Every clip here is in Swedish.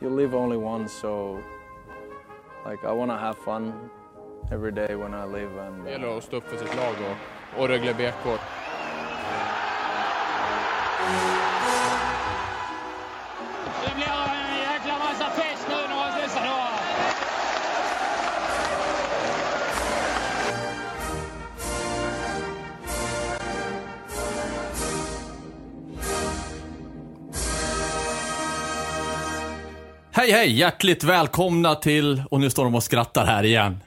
You live only once, so like I want to have fun every day when I live. And Det gäller uh, att stå upp för sitt lag och, och Rögle BK. Det blir Hej hej! Hjärtligt välkomna till, och nu står de och skrattar här igen.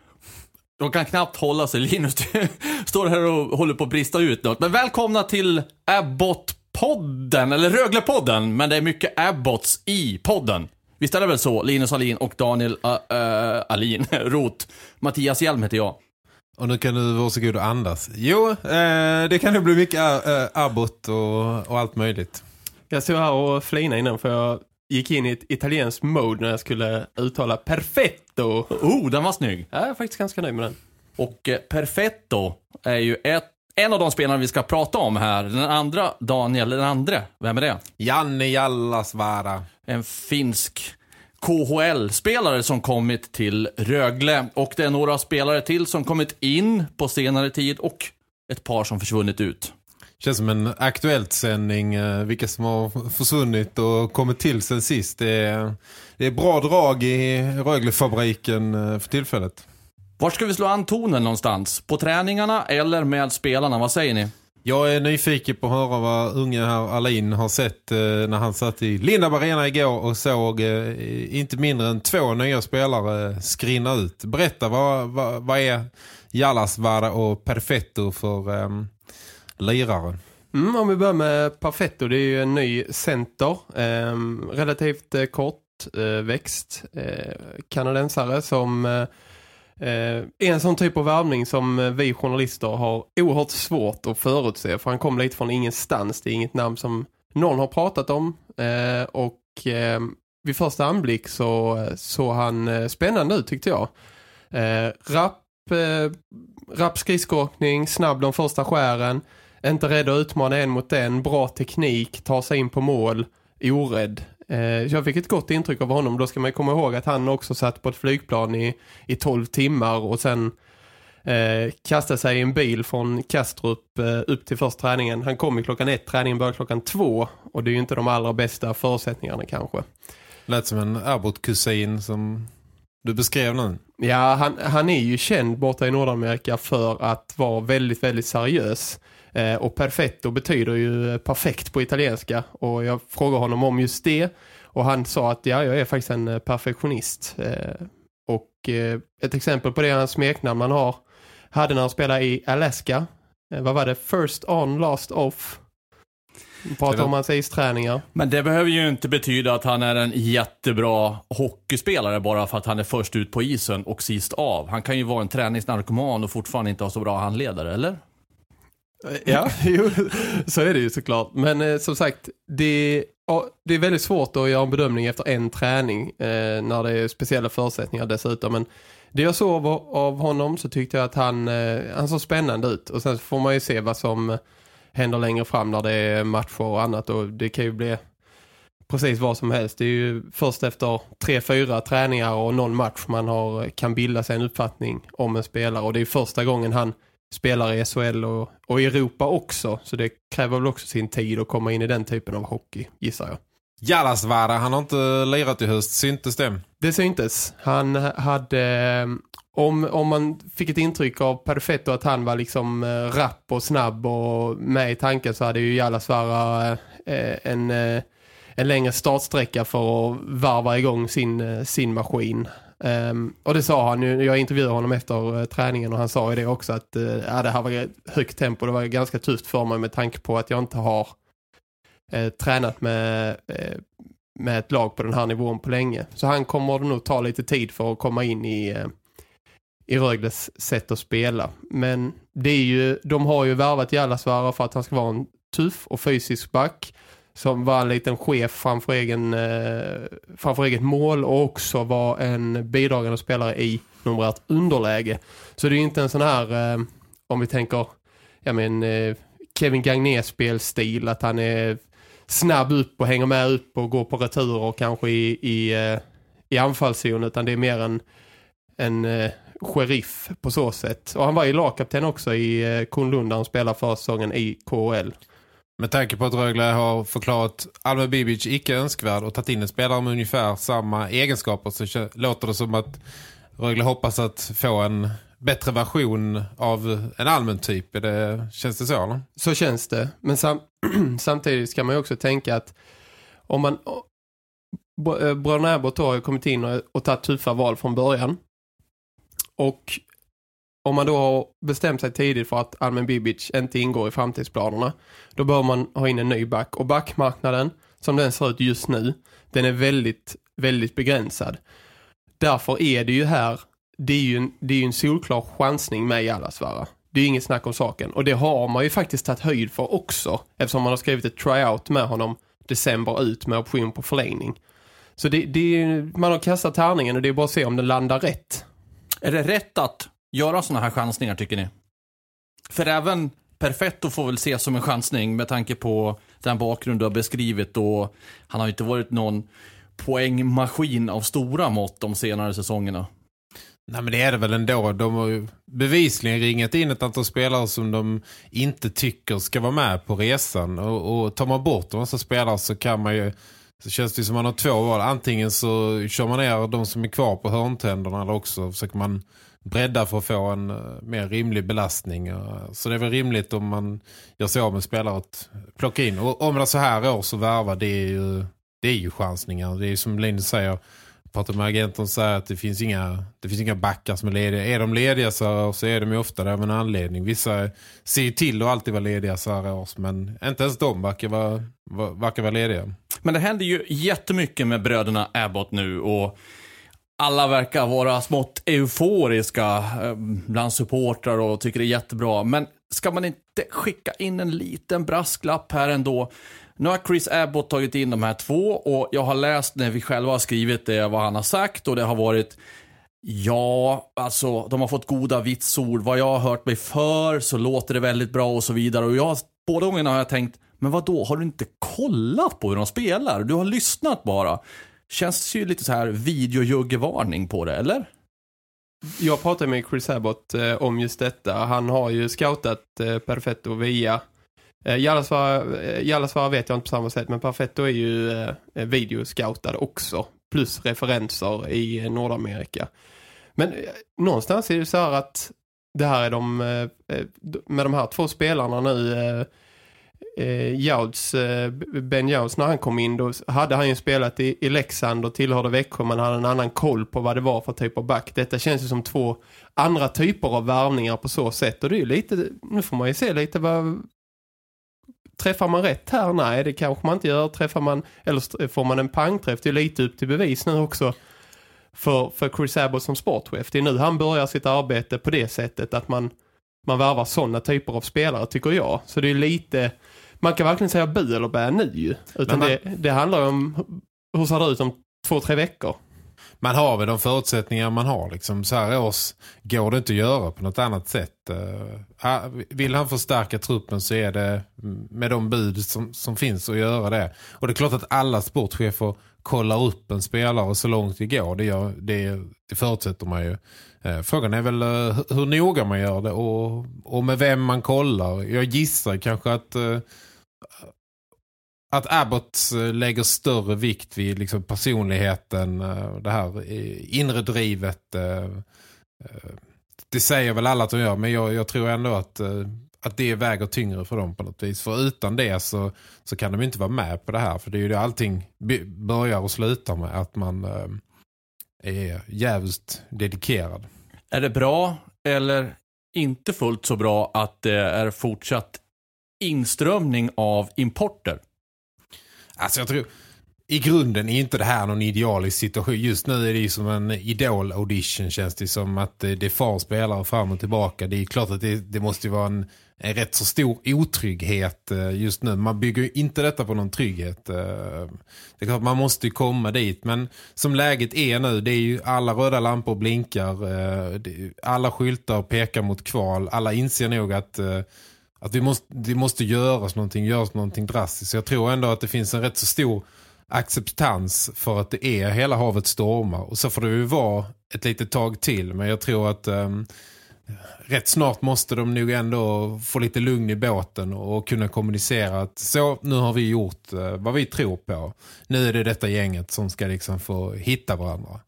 De kan knappt hålla sig. Linus står här och håller på att brista ut något. Men välkomna till Abbott-podden, eller Röglepodden. Men det är mycket Abbots i podden. Visst är det väl så? Linus Alin och Daniel uh, uh, Alin Roth. Mattias Hjelm heter jag. Och nu kan du vara så god och andas. Jo, eh, det kan ju bli mycket äh, Abbott och, och allt möjligt. Jag stod här och flina innan för jag gick in i ett italienskt mode när jag skulle uttala perfetto. Oh, den var snygg. Jag är faktiskt ganska nöjd med den. Och eh, Perfetto är ju ett, en av de spelarna vi ska prata om här. Den andra, Daniel, den andra, vem är det? Janne Jallasvara. En finsk KHL-spelare som kommit till Rögle. Och det är några spelare till som kommit in på senare tid och ett par som försvunnit ut. Känns som en aktuellt sändning eh, vilka som har försvunnit och kommit till sen sist. Det är, det är bra drag i Röglefabriken eh, för tillfället. Var ska vi slå an tonen någonstans? På träningarna eller med spelarna? Vad säger ni? Jag är nyfiken på att höra vad unge här Alin har sett eh, när han satt i Linda Arena igår och såg eh, inte mindre än två nya spelare skrinna ut. Berätta, vad, vad, vad är Jallasvara och Perfetto för eh, lirare? Mm, om vi börjar med Perfetto, det är ju en ny center. Eh, relativt eh, kort eh, växt eh, kanadensare som eh, eh, är en sån typ av värvning som eh, vi journalister har oerhört svårt att förutse. För han kom lite från ingenstans. Det är inget namn som någon har pratat om. Eh, och eh, vid första anblick så eh, såg han eh, spännande ut tyckte jag. Eh, rapp, eh, rapp skridskåkning, snabb de första skären. Inte rädd att utmana en mot en. Bra teknik, ta sig in på mål. Orädd. Eh, jag fick ett gott intryck av honom. Då ska man komma ihåg att han också satt på ett flygplan i, i 12 timmar och sen eh, kastade sig i en bil från Kastrup eh, upp till första träningen. Han kom i klockan ett, träningen började klockan två och det är ju inte de allra bästa förutsättningarna kanske. Lät som en Abbott-kusin som du beskrev nu. Ja, han, han är ju känd borta i Nordamerika för att vara väldigt, väldigt seriös. Eh, och perfetto betyder ju perfekt på italienska. Och jag frågade honom om just det. Och han sa att ja, jag är faktiskt en eh, perfektionist. Eh, och ett exempel på det hans smeknamn han har hade när han spelade i Alaska. Vad var det? First on, last off. Pratar om hans isträningar. Men det behöver ju inte betyda att han är en jättebra hockeyspelare bara för att han är först ut på isen och sist av. Han kan ju vara en träningsnarkoman och fortfarande inte ha så bra handledare, eller? Ja, jo, så är det ju såklart. Men eh, som sagt, det, ja, det är väldigt svårt att göra en bedömning efter en träning eh, när det är speciella förutsättningar dessutom. Men det jag såg av, av honom så tyckte jag att han, eh, han såg spännande ut. Och sen får man ju se vad som händer längre fram när det är matcher och annat. Och det kan ju bli precis vad som helst. Det är ju först efter tre, fyra träningar och någon match man har, kan bilda sig en uppfattning om en spelare. Och det är första gången han spelar i SHL och, och i Europa också. Så det kräver väl också sin tid att komma in i den typen av hockey, gissar jag. Jallasvara, han har inte lirat i höst, syntes det? Det syntes. Han hade, om, om man fick ett intryck av Perfetto att han var liksom eh, rapp och snabb och med i tanken så hade ju Jallasvara eh, en, eh, en längre startsträcka för att varva igång sin, sin maskin. Um, och det sa han, ju- jag intervjuade honom efter uh, träningen och han sa ju det också att uh, ja, det här var högt tempo, det var ganska tufft för mig med tanke på att jag inte har uh, tränat med, med ett lag på den här nivån på länge. Så han kommer nog ta lite tid för att komma in i, i Rögles sätt att spela. Men det är ju, de har ju värvat Jallasvara för att han ska vara en tuff och fysisk back som var en liten chef framför, egen, eh, framför eget mål och också var en bidragande spelare i numerärt underläge. Så det är ju inte en sån här, eh, om vi tänker ja, men, eh, Kevin Gagné spelstil, att han är snabb upp och hänger med upp och går på returer kanske i, i, i anfallszon utan det är mer en, en sheriff på så sätt. Och han var ju lagkapten också i Kunlund där han spelade för säsongen i KHL. Med tanke på att Rögle har förklarat Alme Bibic icke önskvärd och tagit in en spelare med ungefär samma egenskaper så låter det som att Rögle hoppas att få en bättre version av en allmän typ. Det, känns det så eller? Så känns det. Men sam samtidigt ska man ju också tänka att om man eh, Bröderna Abbott har ju kommit in och, och tagit tuffa val från början. Och om man då har bestämt sig tidigt för att Almen Bibic inte ingår i framtidsplanerna då bör man ha in en ny back. Och backmarknaden som den ser ut just nu den är väldigt, väldigt begränsad. Därför är det ju här det är ju en, det är ju en solklar chansning med Jallasvara. Det är ju inget snack om saken. Och det har man ju faktiskt tagit höjd för också. Eftersom man har skrivit ett tryout med honom december ut med option på förlängning. Så det, det är, man har kastat tärningen och det är bara att se om den landar rätt. Är det rätt att göra sådana här chansningar tycker ni? För även Perfetto får väl ses som en chansning med tanke på den bakgrund du har beskrivit och han har ju inte varit någon poängmaskin av stora mått de senare säsongerna. Nej men det är det väl ändå. De har ju bevisligen ringat in ett antal spelare som de inte tycker ska vara med på resan. Och, och tar man bort en massa spelare så kan man ju så känns det som att man har två val. Antingen så kör man ner de som är kvar på hörntänderna eller också försöker man bredda för att få en eh, mer rimlig belastning. Eh, så det är väl rimligt om man gör sig av med spelare att plocka in. Och om det är så här år så värva det är ju, det är ju chansningar. Det är ju som Linus säger pratar med agenten och säger att det finns inga, det finns inga backar som är lediga. Är de lediga så, så är de ju ofta det av en anledning. Vissa ser ju till att alltid vara lediga så här års, men inte ens de verkar vara, verkar vara lediga. Men det händer ju jättemycket med bröderna Abbott nu och alla verkar vara smått euforiska ehm, bland supportrar och tycker det är jättebra. Men ska man inte skicka in en liten brasklapp här ändå? Nu har Chris Abbott tagit in de här två och jag har läst när vi själva har skrivit det vad han har sagt och det har varit Ja, alltså de har fått goda vitsord. Vad jag har hört mig för så låter det väldigt bra och så vidare. Och jag, båda gångerna har jag tänkt, men vad då? har du inte kollat på hur de spelar? Du har lyssnat bara. Känns ju lite så här videojuggevarning på det, eller? Jag pratade med Chris Abbott eh, om just detta. Han har ju scoutat eh, Perfetto via eh, Jallasvara, eh, vet jag inte på samma sätt men Perfetto är ju eh, videoscoutad också. Plus referenser i eh, Nordamerika. Men eh, någonstans är det så här att det här är de eh, eh med de här två spelarna nu eh, eh, Jouds, eh, Ben Jouds när han kom in då hade han ju spelat i, i Leksand och tillhörde Växjö men hade en annan koll på vad det var för typ av back. Detta känns ju som två andra typer av värvningar på så sätt och det är ju lite, nu får man ju se lite vad träffar man rätt här? Nej, det kanske man inte gör. Träffar man, eller får man en pangträff? Det är lite upp till bevis nu också för, för Chris Abbott som sportchef. Det är nu han börjar sitt arbete på det sättet att man, man värvar sådana typer av spelare tycker jag. Så det är lite, man kan verkligen säga bu eller bä nu. Utan man- det, det handlar om hur ser det ut om två, tre veckor. Man har väl de förutsättningar man har. Liksom. Så här års går det inte att göra på något annat sätt. Eh, vill han förstärka truppen så är det med de bud som, som finns att göra det. Och det är klart att alla sportchefer kollar upp en spelare så långt det går. Det, gör, det, det förutsätter man ju. Eh, Frågan är väl eh, hur- noga man gör det och, och med vem man kollar. Jag gissar kanske att att Abbott eh, lägger större vikt vid liksom personligheten, eh, det här eh, inre drivet. Det säger väl alla att de gör, men jag, jag tror ändå att, att det väger tyngre för dem på något vis. För utan det så, så kan de inte vara med på det här. För det är ju det allting börjar och slutar med. Att man, är jävligt dedikerad. Är det bra eller inte fullt så bra att det är fortsatt inströmning av importer? Alltså jag tror, i grunden är inte det här någon idealisk situation. Just nu är det ju som en idol-audition känns det som att eh, det far spelare fram och tillbaka. Det är klart att det, det måste ju vara en, en rätt så stor otrygghet eh, just nu. Man bygger ju inte detta på någon trygghet. Eh. Det är klart man måste ju komma dit. Men som läget är nu, det är ju alla röda lampor blinkar. Alla skyltar pekar mot kval. Alla inser nog att att vi måste, det måste göras någonting, göras någonting drastiskt. Så jag tror ändå att det finns en rätt så stor acceptans för att det är hela havet stormar. Och så får det ju vara ett litet tag till. Men jag tror att um, rätt snart måste de nog ändå få lite lugn i båten och kunna kommunicera att så, nu har vi gjort uh, vad vi tror på. Nu är det detta gänget som ska liksom få hitta varandra.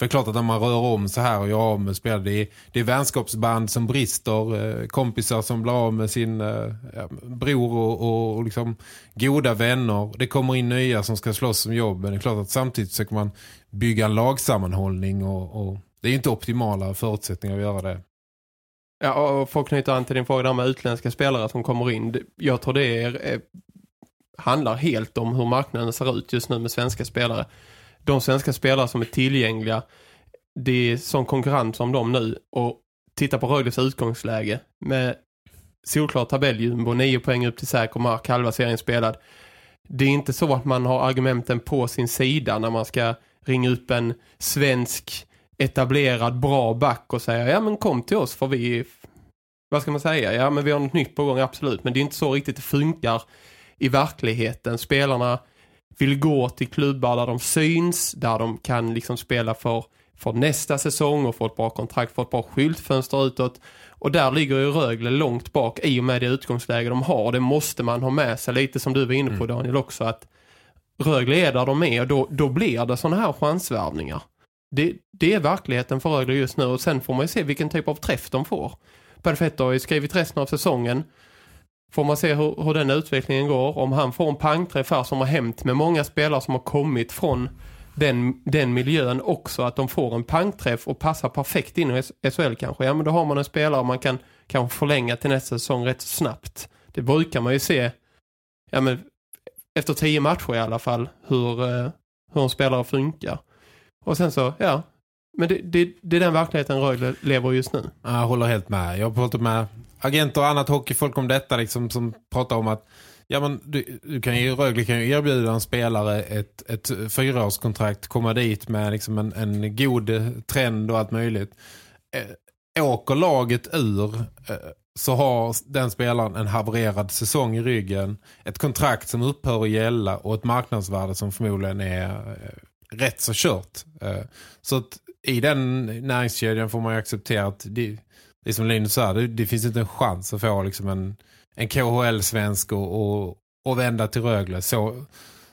För det är klart att när man rör om så här och gör av med spel, det är, det är vänskapsband som brister, eh, kompisar som blir av med sin eh, ja, bror och, och, och liksom goda vänner. Det kommer in nya som ska slåss om jobb, men det är klart att samtidigt försöker man bygga en lagsammanhållning och, och det är inte optimala förutsättningar att göra det. Ja, och för att knyta an till din fråga där med utländska spelare som kommer in. Jag tror det är, är, handlar helt om hur marknaden ser ut just nu med svenska spelare. De svenska spelare som är tillgängliga, det är sån konkurrens om dem nu. Och titta på Rögles utgångsläge med solklar tabelljumbo, nio poäng upp till säker mark, halva serien spelad. Det är inte så att man har argumenten på sin sida när man ska ringa upp en svensk etablerad bra back och säga ja men kom till oss för vi vad ska man säga? Ja men vi har något nytt på gång absolut men det är inte så riktigt det funkar i verkligheten. Spelarna vill gå till klubbar där de syns, där de kan liksom spela för, för nästa säsong och få ett bra kontrakt, få ett bra skyltfönster utåt. Och där ligger ju Rögle långt bak i och med det utgångsläge de har. Det måste man ha med sig lite som du var inne på Daniel också att Rögle är där de är och då, då blir det sådana här chansvärvningar. Det, det är verkligheten för Rögle just nu och sen får man ju se vilken typ av träff de får. Perfetto har ju skrivit resten av säsongen. Får man se hur, hur den utvecklingen går. Om han får en pangträff här som har hänt med många spelare som har kommit från den, den miljön också. Att de får en pangträff och passar perfekt in i SHL kanske. Ja men då har man en spelare man kan kanske förlänga till nästa säsong rätt snabbt. Det brukar man ju se ja, men, efter tio matcher i alla fall hur, eh, hur en spelare funkar. Och sen så, ja. Men det, det, det är den verkligheten Rögle lever just nu. Jag håller helt med. Jag har hållit med agenter och annat hockeyfolk om detta liksom, som pratar om att ja, men du, du kan ju, Rögle kan ju erbjuda en spelare ett, ett fyraårskontrakt, komma dit med liksom en, en god trend och allt möjligt. Eh, åker laget ur eh, så har den spelaren en havererad säsong i ryggen, ett kontrakt som upphör att gälla och ett marknadsvärde som förmodligen är eh, rätt så kört. Eh, så att i den näringskedjan får man ju acceptera att det, det är som Linus sa, det, det finns inte en chans att få liksom en, en KHL-svensk och, och, och vända till Rögle. Så,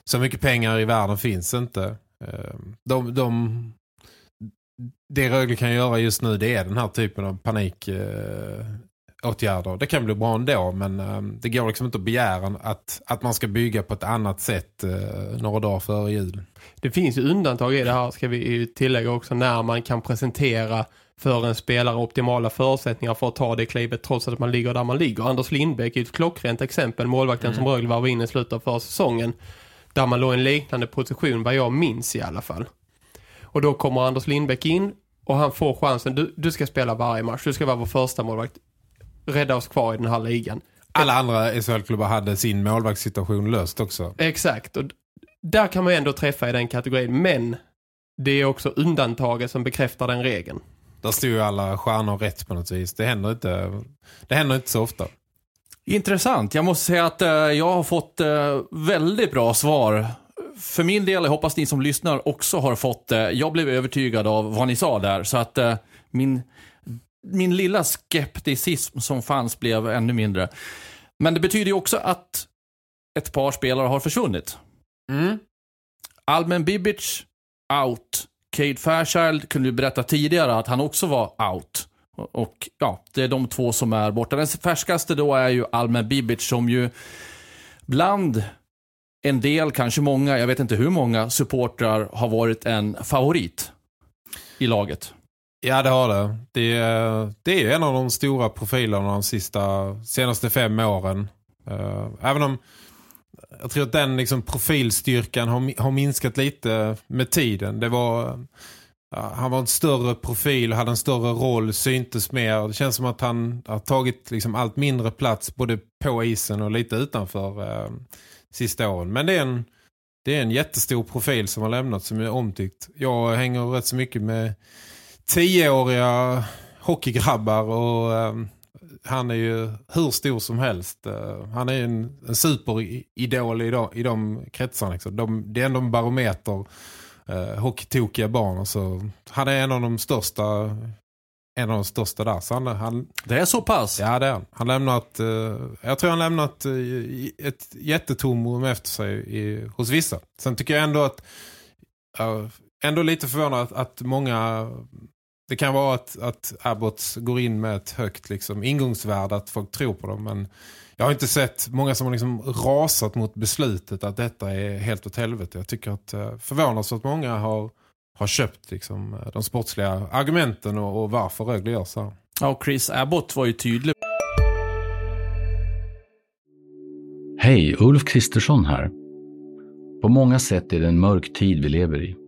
så mycket pengar i världen finns inte. Ehm, de, de, det Rögle kan göra just nu det är den här typen av panik eh, åtgärder. Det kan bli bra ändå men eh, det går liksom inte att begära att, att man ska bygga på ett annat sätt eh, några dagar före jul. Det finns ju undantag i det här ska vi tillägga också när man kan presentera för en spelare optimala förutsättningar för att ta det klivet trots att man ligger där man ligger. Anders Lindbäck är ett klockrent exempel, målvakten som Rögle var inne i slutet av förra säsongen. Där man låg i en liknande position, vad jag minns i alla fall. Och då kommer Anders Lindbäck in och han får chansen, du, du ska spela varje match, du ska vara vår första målvakt. Rädda oss kvar i den här ligan. Alla andra SHL-klubbar hade sin målvaktssituation löst också. Exakt, och där kan man ju ändå träffa i den kategorin, men det är också undantaget som bekräftar den regeln. Där stod ju alla stjärnor rätt på något vis. Det händer inte, det händer inte så ofta. Intressant. Jag måste säga att eh, jag har fått eh, väldigt bra svar. För min del, jag hoppas ni som lyssnar också har fått det. jag blev övertygad av vad ni sa där. Så att eh, min, min lilla skepticism som fanns blev ännu mindre. Men det betyder ju också att ett par spelare har försvunnit. Almen Bibic, out. Cade Fairchild kunde ju berätta tidigare att han också var out. Och, och ja, det är de två som är borta. Den färskaste då är ju Almen Bibic som ju bland en del, kanske många, jag vet inte hur många supportrar har varit en favorit. i laget. Ja, det har det. Det är, det är en av de stora profilerna de sista, senaste fem åren. Eh, även om jag tror att den liksom profilstyrkan har, har minskat lite med tiden. Det var... Han var en större profil, hade en större roll, syntes mer. Det känns som att han har tagit liksom allt mindre plats både på isen och lite utanför eh, sista åren. Men det är, en, det är en jättestor profil som har lämnat som är omtyckt. Jag hänger rätt så mycket med tioåriga hockeygrabbar och eh, han är ju hur stor som helst. Uh, han är en, en superidol i, de, i de kretsarna. Liksom. De, det är ändå en barometer uh, hockeytokiga barn. Så han är en av de största en av de största där. Så han, han, det är så pass? Ja, det är han. Han lämnat, uh, jag tror han lämnat uh, ett jättetomrum efter sig i, hos vissa. Sen tycker jag ändå att ändå lite förvånad att, att många det kan vara att, att Abbott går in med ett högt liksom, ingångsvärde att folk tror på dem. Men jag har inte sett många som har liksom rasat mot beslutet att detta är helt åt helvete. Jag tycker att eh, förvånas att många har, har köpt liksom, eh, de sportsliga argumenten och, och varför Rögle gör så här. Ja, och Chris Abbott var ju tydlig. Hej, Ulf Kristersson här. På många sätt är det en mörk tid vi lever i.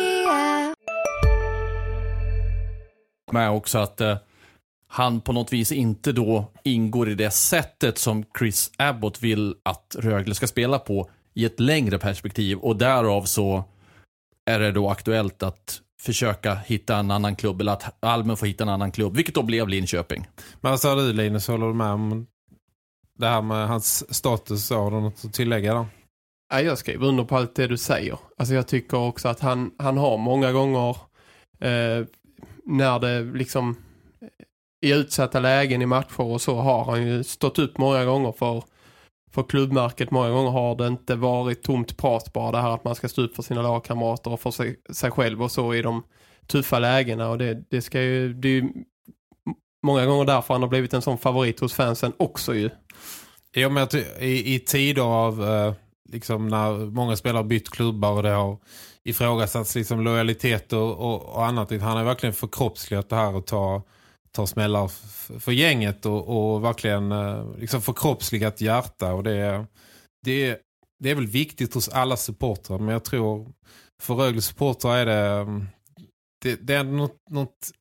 med också att eh, han på något vis inte då ingår i det sättet som Chris Abbott vill att Rögle ska spela på i ett längre perspektiv. Och därav så är det då aktuellt att försöka hitta en annan klubb eller att Almen får hitta en annan klubb, vilket då blev Linköping. Men alltså du Linus, håller du med om det här med hans status? Har du något att tillägga då? Ja, jag skriver under på allt det du säger. Alltså jag tycker också att han, han har många gånger eh, när det liksom eh, i utsatta lägen i matcher och så har han ju stått upp många gånger för, för klubbmärket. Många gånger har det inte varit tomt prat bara det här att man ska stå upp för sina lagkamrater och för sig, sig själv och så i de tuffa lägena och det, det ska ju, det är ju många gånger därför han har blivit en sån favorit hos fansen också ju. Ja men i, i tider av eh, liksom när många spelare bytt klubbar och det har ifrågasatts liksom lojalitet och, och, och annat. Han har verkligen förkroppsligat det här och ta, ta smällar för gänget och, och verkligen eh, liksom förkroppsligat hjärta. Och det, det, det är väl viktigt hos alla supportrar men jag tror för Rögle supportrar är det, mm, det, det är något, något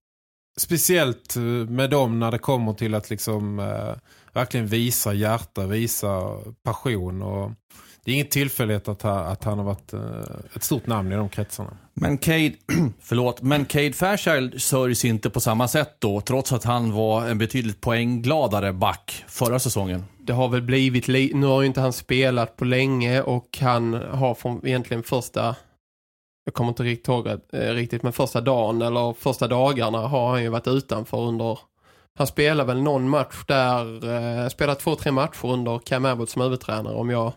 speciellt eh, med dem när det kommer till att liksom eh, verkligen visa hjärta, visa passion och det är inget tillfällighet att, ha, att han har varit uh, ett stort namn i de kretsarna. Men Cade, förlåt, men Cade Fairchild sörjs inte på samma sätt då, trots att han var en betydligt poänggladare back förra säsongen. Det har väl blivit, nu har ju inte han spelat på länge och han har från egentligen första, jag kommer inte riktigt ihåg eh, riktigt, men första dagen eller första dagarna har han ju varit utanför under han spelar väl någon match där, eh, spelat två, tre matcher under Cam Abbott som huvudtränare om jag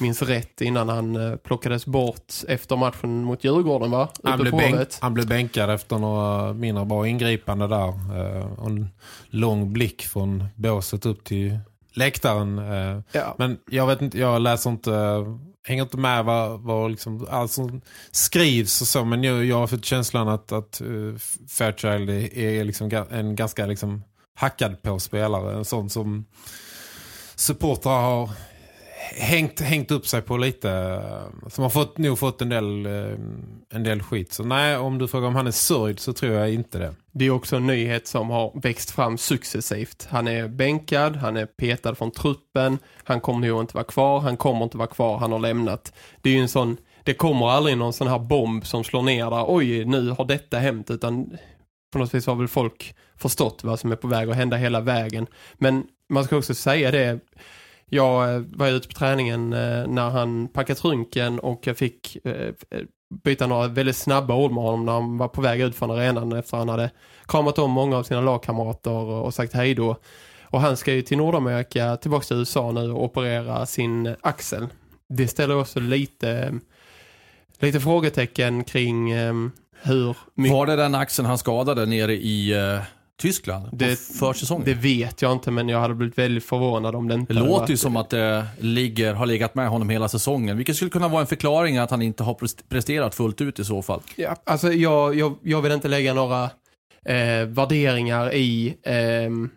minns rätt innan han eh, plockades bort efter matchen mot Djurgården va? Han blev, bänk, han blev bänkad efter några mindre bra ingripande där. Eh, och en lång blick från båset upp till läktaren. Eh. Ja. Men jag vet inte, jag läser inte hänger inte med vad, vad liksom, allt som skrivs och så. Men jag, jag har fått känslan att, att Fairchild är, är liksom en ganska liksom hackad på spelare. En sån som supportrar har hängt, hängt upp sig på lite. Eh, som har fått, nog fått en del, eh, en del skit. Så nej, om du frågar om han är sörjd så tror jag inte det. Det är också en nyhet som har växt fram successivt. Han är bänkad, han är petad från truppen. Han kommer nog inte vara kvar, han kommer inte vara kvar, han har lämnat. Det är ju en sån, det kommer aldrig någon sån här bomb som slår ner där. Oj, nu har detta hänt. Utan på något vis har väl folk förstått vad som är på väg att hända hela vägen. Men man ska också säga det jag eh, var ute på träningen eh, när han packat trunken och jag fick eh, byta några väldigt snabba ord med honom när han var på väg ut från arenan efter han hade kramat om många av sina lagkamrater och, sagt hej då. Och han ska ju till Nordamerika, tillbaka till USA nu och operera sin axel. Det ställer också lite, lite frågetecken kring hur mycket... Var det den axeln han skadade nere i Tyskland Det- på försäsongen? Det vet jag inte men jag hade blivit väldigt förvånad om det inte Det låter ju som att det ligger, har legat med honom hela säsongen. Vilket skulle kunna vara en förklaring att han inte har prest- presterat fullt ut i så fall. Ja, alltså jag, jag, jag vill inte lägga några eh, värderingar i, ehm,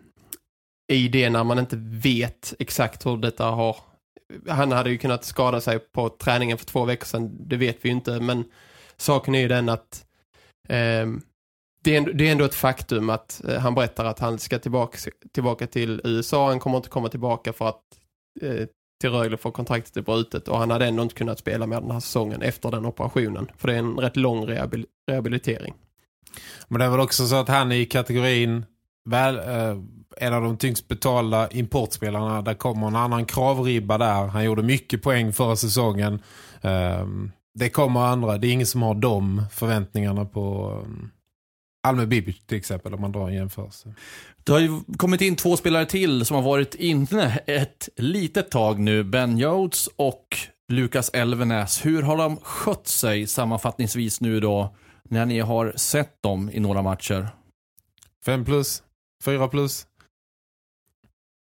i det när man inte vet exakt hur detta har... Han hade ju kunnat skada sig på träningen för två veckor sedan, det vet vi ju inte. Men saken är ju den att ehm, det, är, ändå- det är ändå ett faktum att eh, han berättar att han ska tillbaka, tillbaka till USA. Han kommer inte komma tillbaka för att eh, till Rögle för kontraktet är brutet och han hade ändå inte kunnat spela med den här säsongen efter den operationen. För det är en rätt lång rehabil rehabilitering. Men det är väl också så att han är i kategorin väl, eh, en av de tyngst betalda importspelarna. Där kommer en annan kravribba där. Han gjorde mycket poäng förra säsongen. Eh, det kommer andra. Det är ingen som har de förväntningarna på ehm, Alme Bibic till exempel om man drar en jämförelse. Det har ju kommit in två spelare till som har varit inne ett litet tag nu. Ben Jodes och Lukas Elvenäs. Hur har de skött sig sammanfattningsvis nu då när ni har sett dem i några matcher? Fem plus, fyra plus.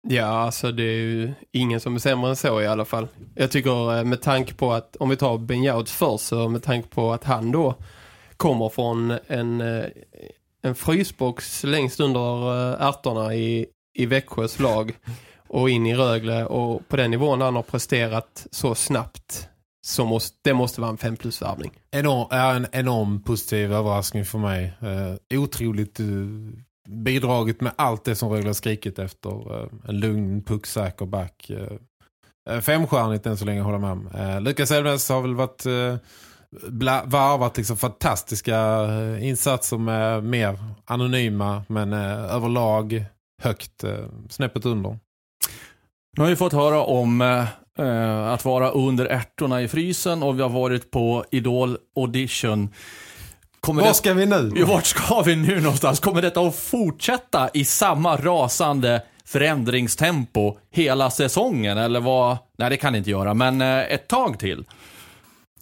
Ja, alltså det är ju ingen som är sämre än så i alla fall. Jag tycker eh, med tanke på att, om vi tar Ben Jouds först, så med tanke på att han då kommer från en, eh, en frysbox längst under eh, ärtorna i, i Växjös lag och in i Rögle och på den nivån han har presterat så snabbt så måste, det måste vara en 5 plus värvning. Enorm, en enorm positiv överraskning för mig. Eh, otroligt eh, bidragit med allt det som Rögle har skrikit efter. Eh, en lugn, pucksäker back. Eh, eh femstjärnigt än så länge håller jag med om. Eh, Lukas Elvnes har väl varit eh, bla, varvat liksom fantastiska eh, insatser med mer anonyma men eh, överlag högt eh, snäppet under. Nu har vi fått höra om eh, att vara under ärtorna i frysen och vi har varit på Idol Audition. Kommer Var det- ska vi nu? Vart ska vi nu någonstans? Kommer detta att fortsätta i samma rasande förändringstempo hela säsongen? Eller vad? Nej, det kan det inte göra, men eh, ett tag till.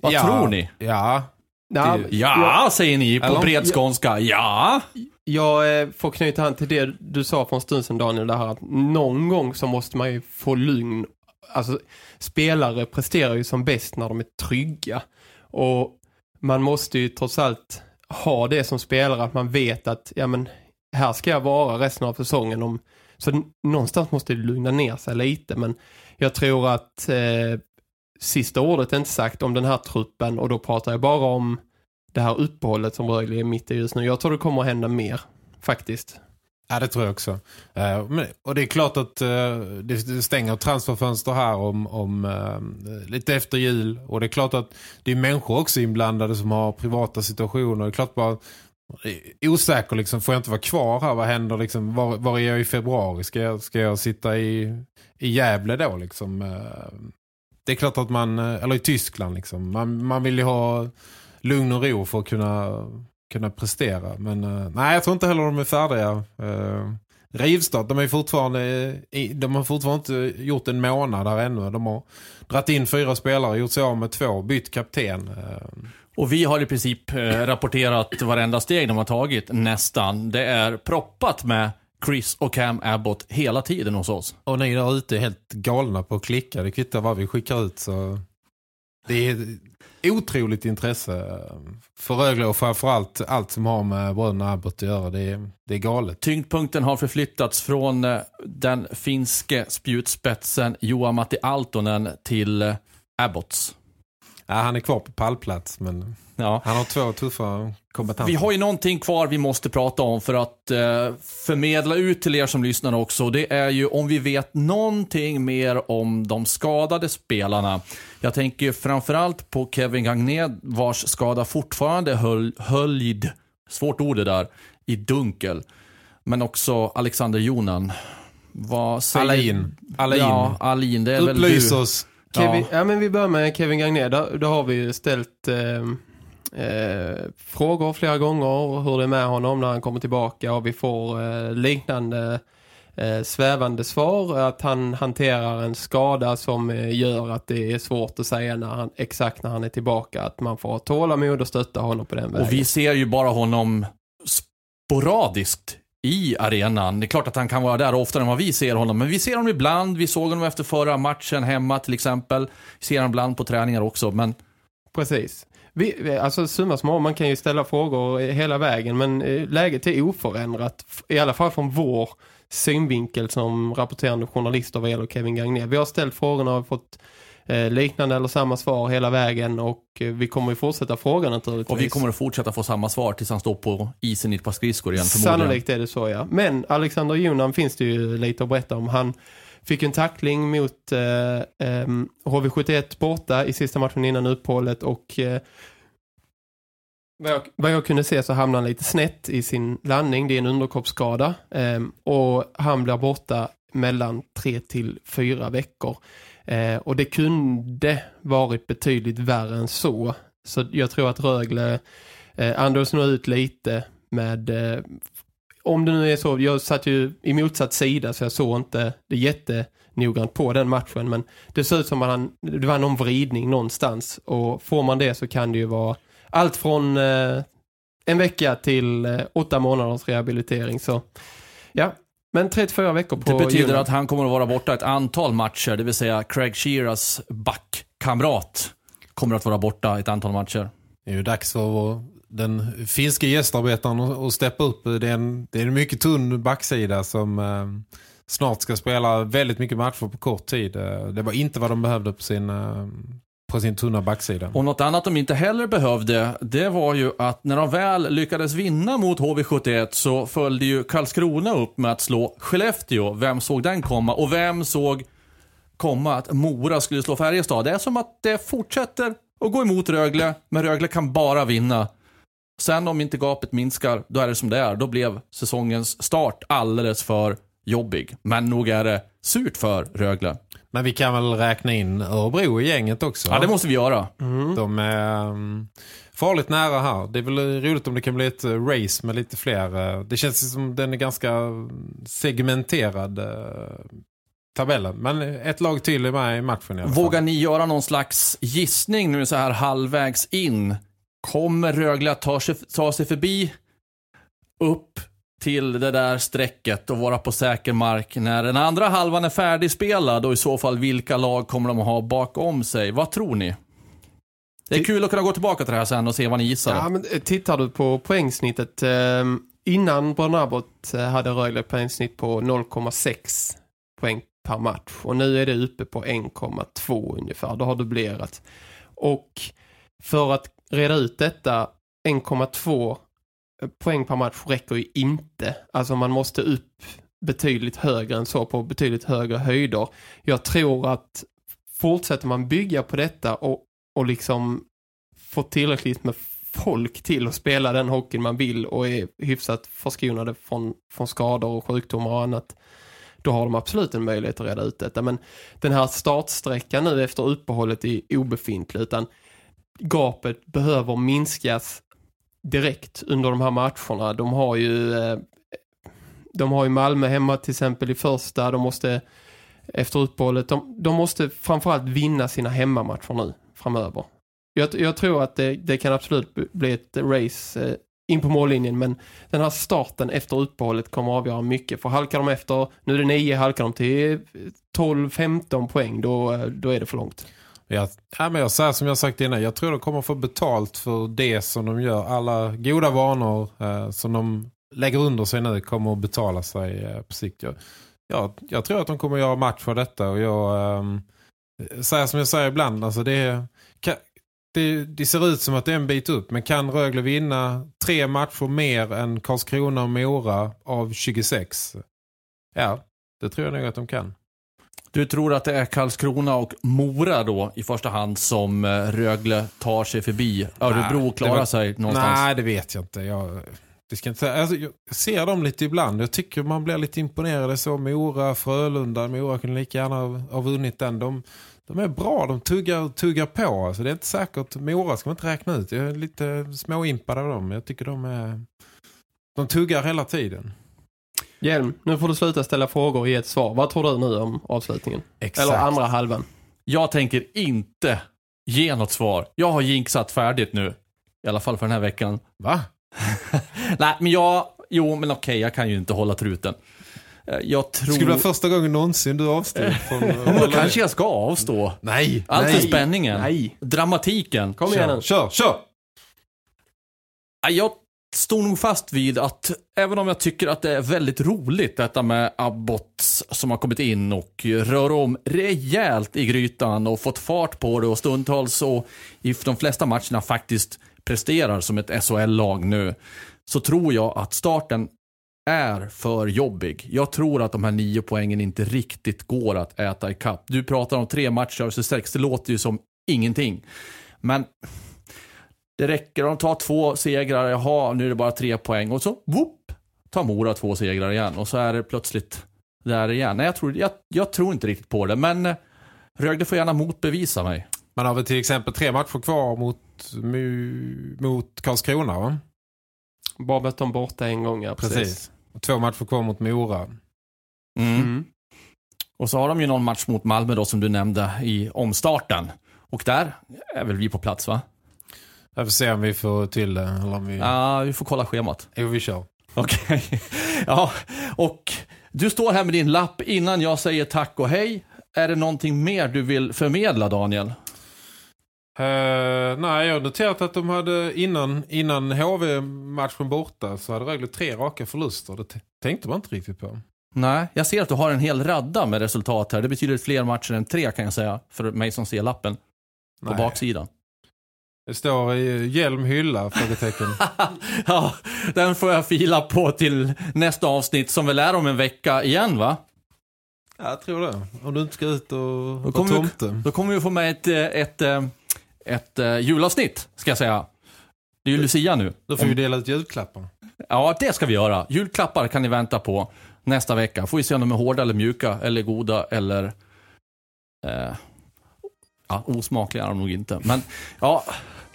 Vad Ja, tror ni? Ja, Ja, Ja, säger ni på bred skånska. Ja. Jag eh, får knyta an till det du sa för en stund sedan Daniel, det här att någon gång så måste man ju få lugn. Alltså spelare presterar ju som bäst när de är trygga. Och man måste ju trots allt ha det som spelare att man vet att ja men här ska jag vara resten av säsongen. Om, så någonstans måste det lugna ner sig lite men jag tror att eh, sista ordet är inte sagt om den här truppen och då pratar jag bara om det här uppehållet som Rögle är mitt i just nu. Jag tror det kommer att hända mer, faktiskt. Ja, det tror jag också. Eh, och det är klart att eh, det, stänger transferfönster här om, om eh, lite efter jul. Och det är klart att det är människor också inblandade som har privata situationer. Det är klart bara osäker liksom, får jag inte vara kvar här? Vad händer liksom, var, var är jag i februari? Ska jag, ska jag sitta i, i Gävle då liksom? Det är klart att man, eh, eller i Tyskland liksom, man, man vill ju ha lugn och ro för att kunna kunna prestera. Men eh, nej, jag tror inte heller de är färdiga. Uh, Rivstad, de, är fortfarande, de har fortfarande inte gjort en månad här ännu. De har dratt in fyra spelare, gjort sig av med två, bytt kapten. Och vi har i princip rapporterat varenda steg de har tagit, nästan. Det är proppat med Chris och Cam Abbott hela tiden hos oss. och ni där ute är helt galna på att klicka. Det kvittar vad vi skickar ut. Så det är otroligt intresse för Rögle och framförallt allt som har med bröderna Abbott att göra. Det är, det är galet. Tyngdpunkten har förflyttats från eh, den finske spjutspetsen Joa Matti Altonen till eh, Abbotts. Ja, han är kvar på pallplats men Ja. han har två tuffa kombatanter. Vi har ju någonting kvar vi måste prata om för att eh, förmedla ut till er som lyssnar också. Det är ju om vi vet någonting mer om de skadade spelarna. Jag tänker ju framförallt på Kevin Gagné vars skada fortfarande höll, höljd, svårt ord det där, i dunkel. Men också Alexander Jonan. Vad säger... Alain. Alain. Ja, Alin. Det är väl Upplys du. oss. Kevin, Ja. ja. men vi börjar med Kevin Gagné. Där, där har vi ju ställt eh, eh, frågor flera gånger hur det är med honom när han kommer tillbaka och vi får eh, liknande eh, svävande svar att han hanterar en skada som eh, gör att det är svårt att säga när han, exakt när han är tillbaka att man får ha tålamod och stötta honom på den vägen. Och vi ser ju bara honom sporadiskt i arenan. Det är klart att han kan vara där oftare än vad vi ser honom. Men vi ser honom ibland. Vi såg honom efter förra matchen hemma till exempel. Vi ser honom ibland på träningar också. Men Precis. Vi, alltså summa små, man kan ju ställa frågor hela vägen men eh, läget är oförändrat. I alla fall från vår synvinkel som rapporterande journalister vad gäller Kevin Gagné. Vi har ställt frågorna och fått eh, liknande eller samma svar hela vägen och eh, vi kommer ju fortsätta fråga naturligtvis. och vi kommer att fortsätta få samma svar tills han står på isen i ett par skridskor igen förmodligen. Sannolikt är det så, ja. Men Alexander Jonan finns det ju lite att berätta om. Han fick en tackling mot eh, eh, HV71 borta i sista matchen innan uppehållet och eh, vad, jag, vad jag kunde se så hamnade han lite snett i sin landning. Det är en underkroppsskada ehm, och han blir borta mellan tre till fyra veckor. Eh, och det kunde varit betydligt värre än så. Så jag tror att Rögle eh, andas nog ut lite med eh, om det nu är så, jag satt ju i motsatt sida så jag såg inte det jättenoggrant på den matchen men det ser ut som att han, det var någon vridning någonstans och får man det så kan det ju vara allt från eh, en vecka till eh, åtta månaders rehabilitering så ja, men 34 veckor på Det betyder Jonas. att han kommer att vara borta ett antal matcher, det vill säga Craig Shearers backkamrat kommer att vara borta ett antal matcher. Det är ju dags vår, den finska gästarbetaren att, steppa upp. Det är, en, det är en mycket tunn backsida som eh, snart ska spela väldigt mycket matcher på kort tid. Eh, det var inte vad de behövde på sin, eh, på sin tunna backsida. Och något annat de inte heller behövde, det var ju att när de väl lyckades vinna mot HV71 så följde ju Karlskrona upp med att slå Skellefteå. Vem såg den komma? Och vem såg komma att Mora skulle slå Färjestad? Det är som att det fortsätter att gå emot Rögle, men Rögle kan bara vinna. Sen om inte gapet minskar, då är det som det är. Då blev säsongens start alldeles för jobbig. Men nog är det surt för Rögle. Men vi kan väl räkna in Örebro i gänget också. Ja, det måste vi göra. De är um, farligt nära här. Det är väl roligt om det kan bli ett eh, race med lite fler. eh, Det känns som den är ganska segmenterad eh, tabellen. Men ett lag till är med i matchen i alla fall. Vågar ni göra någon slags gissning nu så här halvvägs in? Kommer Rögle att ta sig, ta sig förbi upp till det där strecket och vara på säker mark när den andra halvan är färdigspelad och i så fall vilka lag kommer de att ha bakom sig? Vad tror ni? Det är kul att kunna gå tillbaka till det här sen och se vad ni gissar. Ja, men eh, tittar du på poängsnittet eh, innan Brönnabot eh, hade Rögle poängsnitt på 0,6 poäng per match och nu är det uppe på 1,2 ungefär. Då har dubblerat. Och för att reda ut detta 1,2 eh, poäng per match räcker ju inte. Alltså man måste upp betydligt högre än så på betydligt högre höjder. Jag tror att fortsätter man bygga på detta och, och liksom få tillräckligt med folk till att spela den hockeyn man vill och är hyfsat förskonade från, från skador och sjukdomar och annat då har de absolut en möjlighet att reda ut detta. Men den här startsträckan nu efter uppehållet är obefintlig utan gapet behöver minskas direkt under de här matcherna. De har ju eh, de har ju Malmö hemma till exempel i första. De måste efter uppehållet, de, de måste framförallt vinna sina hemmamatcher nu framöver. Jag, jag tror att det, det kan absolut bli ett race eh, in på mållinjen men den här starten efter uppehållet kommer att avgöra mycket. För halkar de efter, nu är det 9, halkar de till 12-15 poäng då, eh, då är det för långt. Jag, ja, men jag säger som jag sagt innan, jag tror de kommer få betalt för det som de gör. Alla goda vanor eh, som de lägger under sig nu kommer att betala sig eh, på sikt. Jag, jag, jag tror att de kommer att göra match för detta och jag eh, säger som jag säger ibland, alltså det, kan, det, det ser ut som att det är en bit upp men kan Rögle vinna tre matcher mer än Karlskrona och Mora av 26? Ja, det tror jag nog att de kan. Du tror att det är Karlskrona och Mora då i första hand som eh, Rögle tar sig förbi? Örebro Nej, klarar sig någonstans? Nej, det vet jag inte. Jag, Det ska inte. Alltså, jag ser dem lite ibland. Jag tycker man blir lite imponerad. Så Mora, Frölunda. Mora kunde lika gärna ha, ha vunnit den. De, de är bra. De tuggar, tuggar på. Alltså, det är inte säkert. Mora ska man inte räkna ut. Jag är lite småimpad av dem. Jag tycker de är... De tuggar hela tiden. Hjelm, nu får du sluta ställa frågor och ge ett svar. Vad tror du nu om avslutningen? Exakt. Eller andra halvan? Jag tänker inte ge något svar. Jag har jinxat färdigt nu. I alla fall för den här veckan. Va? Nej, men jag... Jo, men okej, jag kan ju inte hålla truten. Eh, Jag tror... Det skulle vara första gången någonsin du avstod från... Men då kanske jag ska avstå. Nej, Allt för spänningen. Nej. Dramatiken. Kom igen Kör, kör, kör! Ja, Jag står nog fast vid att även om jag tycker att det är väldigt roligt detta med Abbots som har kommit in och rör om rejält i grytan och fått fart på det och stundtals och i de flesta matcherna faktiskt presterar som ett SHL-lag nu så tror jag att starten är för jobbig. Jag tror att de här nio poängen inte riktigt går att äta i kapp. Du pratar om tre matcher så sex, det låter ju som ingenting. Men det räcker om de tar två segrar, jaha, nu är det bara tre poäng. Och så, whoop, tar Mora två segrar igen. Och så är det plötsligt där igen. Nej, jag tror, jag, jag tror inte riktigt på det, men eh, Rögle får gärna motbevisa mig. Man har väl till exempel tre matcher kvar mot, mot Karlskrona va? Bara mött dem borta en gång, ja, precis. Precis. Och två matcher kvar mot Mora. Mm. Mm. Och så har de ju någon match mot Malmö då, som du nämnde, i omstarten. Och där är väl vi på plats, va? Jag får se om vi får till det. Eller om vi... Ja, vi får kolla schemat. Jo, vi kör. Okej. Ja, och du står här med din lapp innan jag säger tack och hej. Är det någonting mer du vill förmedla, Daniel? Eh, nej, jag har noterat att de hade innan, innan HV-matchen borta så hade Rögle tre raka förluster. Det tänkte man inte riktigt på. Nej, jag ser att du har en hel radda med resultat här. Det betyder fler matcher än tre kan jag säga, för mig som ser lappen på Nej. baksidan. Det står hjälm hylla, frågetecken. ja, den får jag fila på till nästa avsnitt som väl är om en vecka igen, va? Ja, jag tror det. Om du inte ska ut och Då vara kommer, tomte. vi, då kommer vi få med ett, eh, ett, ett, ett, ett julavsnitt, ska jag säga. Det är ju Lucia nu. Då får vi dela ut julklappar. Ja, det ska vi göra. Julklappar kan ni vänta på nästa vecka. Får vi se om de är hårda eller mjuka, eller goda, eller... Eh, ja, osmakliga är de nog inte. Men, ja,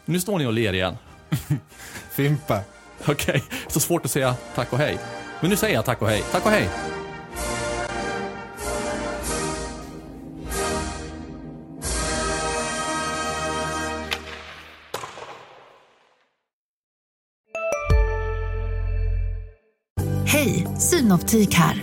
nu står ni och ler igen. Fimpa. Okej, så svårt att säga tack och hej. Men nu säger jag tack och hej. Tack och hej. Hej, Synoptik här.